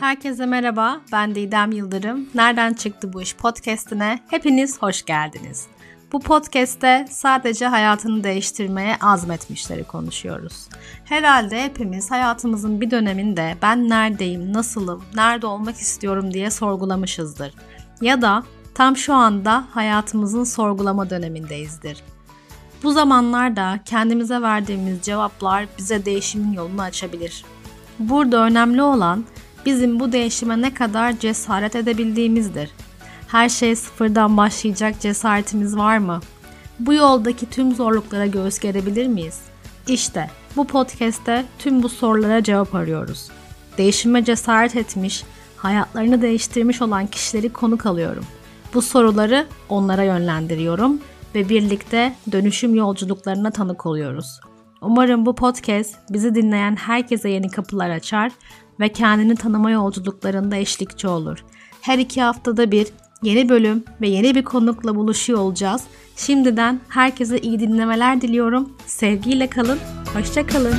Herkese merhaba, ben Didem Yıldırım. Nereden çıktı bu iş podcastine hepiniz hoş geldiniz. Bu podcast'te sadece hayatını değiştirmeye azmetmişleri konuşuyoruz. Herhalde hepimiz hayatımızın bir döneminde ben neredeyim, nasılım, nerede olmak istiyorum diye sorgulamışızdır. Ya da tam şu anda hayatımızın sorgulama dönemindeyizdir. Bu zamanlarda kendimize verdiğimiz cevaplar bize değişimin yolunu açabilir. Burada önemli olan bizim bu değişime ne kadar cesaret edebildiğimizdir. Her şey sıfırdan başlayacak cesaretimiz var mı? Bu yoldaki tüm zorluklara göğüs gerebilir miyiz? İşte bu podcast'te tüm bu sorulara cevap arıyoruz. Değişime cesaret etmiş, hayatlarını değiştirmiş olan kişileri konuk alıyorum. Bu soruları onlara yönlendiriyorum ve birlikte dönüşüm yolculuklarına tanık oluyoruz. Umarım bu podcast bizi dinleyen herkese yeni kapılar açar ve kendini tanıma yolculuklarında eşlikçi olur. Her iki haftada bir yeni bölüm ve yeni bir konukla buluşuyor olacağız. Şimdiden herkese iyi dinlemeler diliyorum. Sevgiyle kalın, hoşça kalın.